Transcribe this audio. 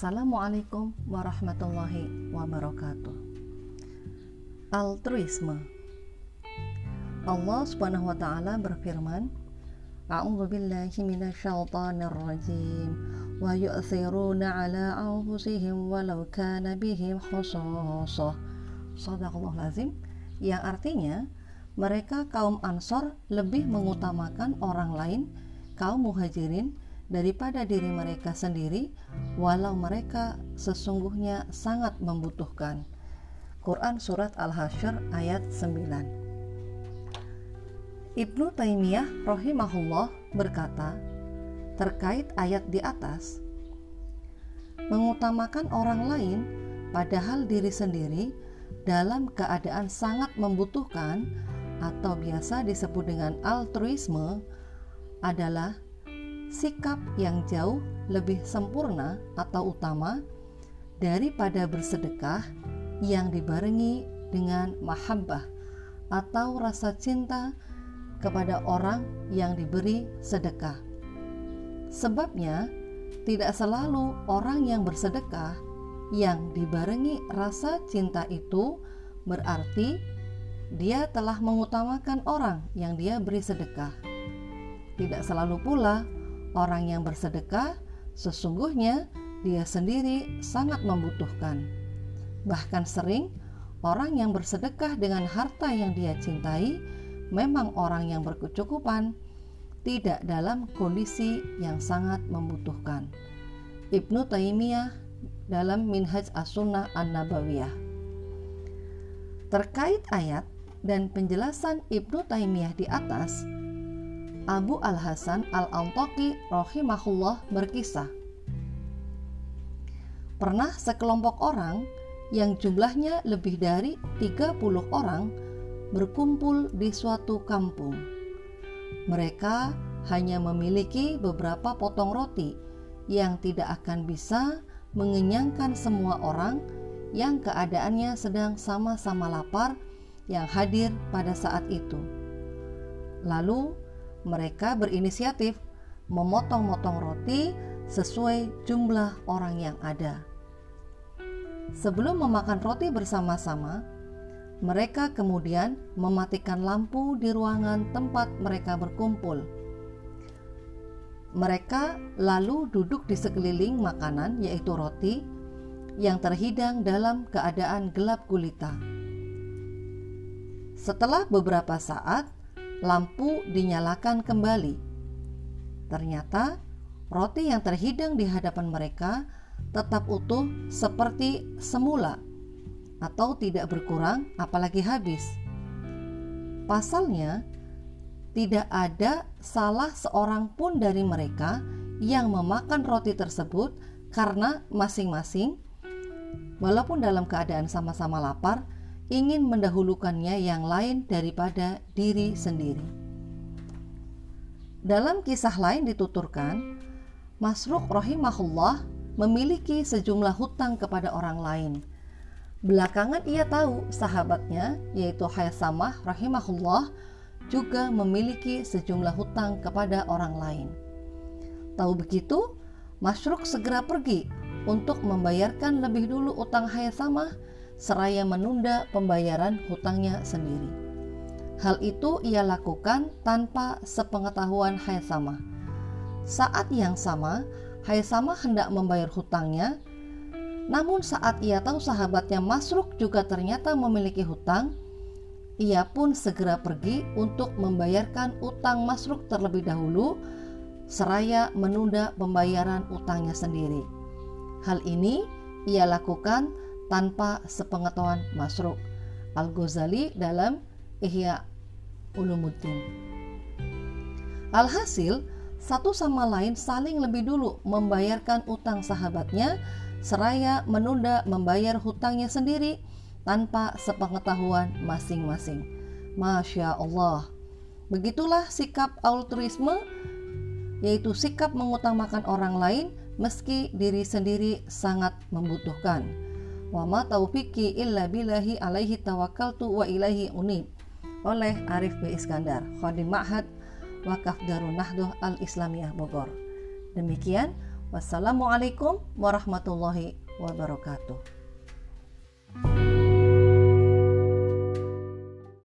Assalamualaikum warahmatullahi wabarakatuh. Altruisme. Allah Subhanahu wa taala berfirman, A'udzu billahi minasyaitonir rajim wa yu'thiruna 'ala anfusihim walau kana bihim khususah. Shadaqallahu lazim yang artinya mereka kaum Ansor lebih mengutamakan orang lain, kaum Muhajirin daripada diri mereka sendiri walau mereka sesungguhnya sangat membutuhkan. Quran Surat Al-Hasyr ayat 9 Ibnu Taimiyah rahimahullah berkata terkait ayat di atas mengutamakan orang lain padahal diri sendiri dalam keadaan sangat membutuhkan atau biasa disebut dengan altruisme adalah sikap yang jauh lebih sempurna atau utama daripada bersedekah yang dibarengi dengan mahabbah atau rasa cinta kepada orang yang diberi sedekah. Sebabnya, tidak selalu orang yang bersedekah yang dibarengi rasa cinta itu berarti dia telah mengutamakan orang yang dia beri sedekah. Tidak selalu pula Orang yang bersedekah sesungguhnya dia sendiri sangat membutuhkan. Bahkan sering orang yang bersedekah dengan harta yang dia cintai memang orang yang berkecukupan, tidak dalam kondisi yang sangat membutuhkan. Ibnu Taimiyah dalam Minhaj As-Sunnah An-Nabawiyah. Terkait ayat dan penjelasan Ibnu Taimiyah di atas, Abu Al-Hasan Al-Antaki rahimahullah berkisah. Pernah sekelompok orang yang jumlahnya lebih dari 30 orang berkumpul di suatu kampung. Mereka hanya memiliki beberapa potong roti yang tidak akan bisa mengenyangkan semua orang yang keadaannya sedang sama-sama lapar yang hadir pada saat itu. Lalu mereka berinisiatif memotong-motong roti sesuai jumlah orang yang ada. Sebelum memakan roti bersama-sama, mereka kemudian mematikan lampu di ruangan tempat mereka berkumpul. Mereka lalu duduk di sekeliling makanan, yaitu roti, yang terhidang dalam keadaan gelap gulita. Setelah beberapa saat, lampu dinyalakan kembali. Ternyata roti yang terhidang di hadapan mereka tetap utuh seperti semula atau tidak berkurang apalagi habis. Pasalnya, tidak ada salah seorang pun dari mereka yang memakan roti tersebut karena masing-masing walaupun dalam keadaan sama-sama lapar ingin mendahulukannya yang lain daripada diri sendiri. Dalam kisah lain dituturkan, Masruk rahimahullah memiliki sejumlah hutang kepada orang lain. Belakangan ia tahu sahabatnya yaitu Hayasamah rahimahullah juga memiliki sejumlah hutang kepada orang lain. Tahu begitu, Masruk segera pergi untuk membayarkan lebih dulu utang Hayasamah seraya menunda pembayaran hutangnya sendiri. Hal itu ia lakukan tanpa sepengetahuan Haisama. Saat yang sama, Haisama hendak membayar hutangnya, namun saat ia tahu sahabatnya Masruk juga ternyata memiliki hutang, ia pun segera pergi untuk membayarkan utang Masruk terlebih dahulu, seraya menunda pembayaran utangnya sendiri. Hal ini ia lakukan tanpa sepengetahuan Masruk Al-Ghazali dalam Ihya Ulumuddin. Alhasil, satu sama lain saling lebih dulu membayarkan utang sahabatnya seraya menunda membayar hutangnya sendiri tanpa sepengetahuan masing-masing. Masya Allah. Begitulah sikap altruisme yaitu sikap mengutamakan orang lain meski diri sendiri sangat membutuhkan wa ma taufiqi illa billahi alaihi tawakkaltu wa ilaihi unib oleh Arif B. Iskandar, Khadim Ma'had Wakaf Darun Nahdoh Al-Islamiyah Bogor. Demikian, Wassalamualaikum warahmatullahi wabarakatuh.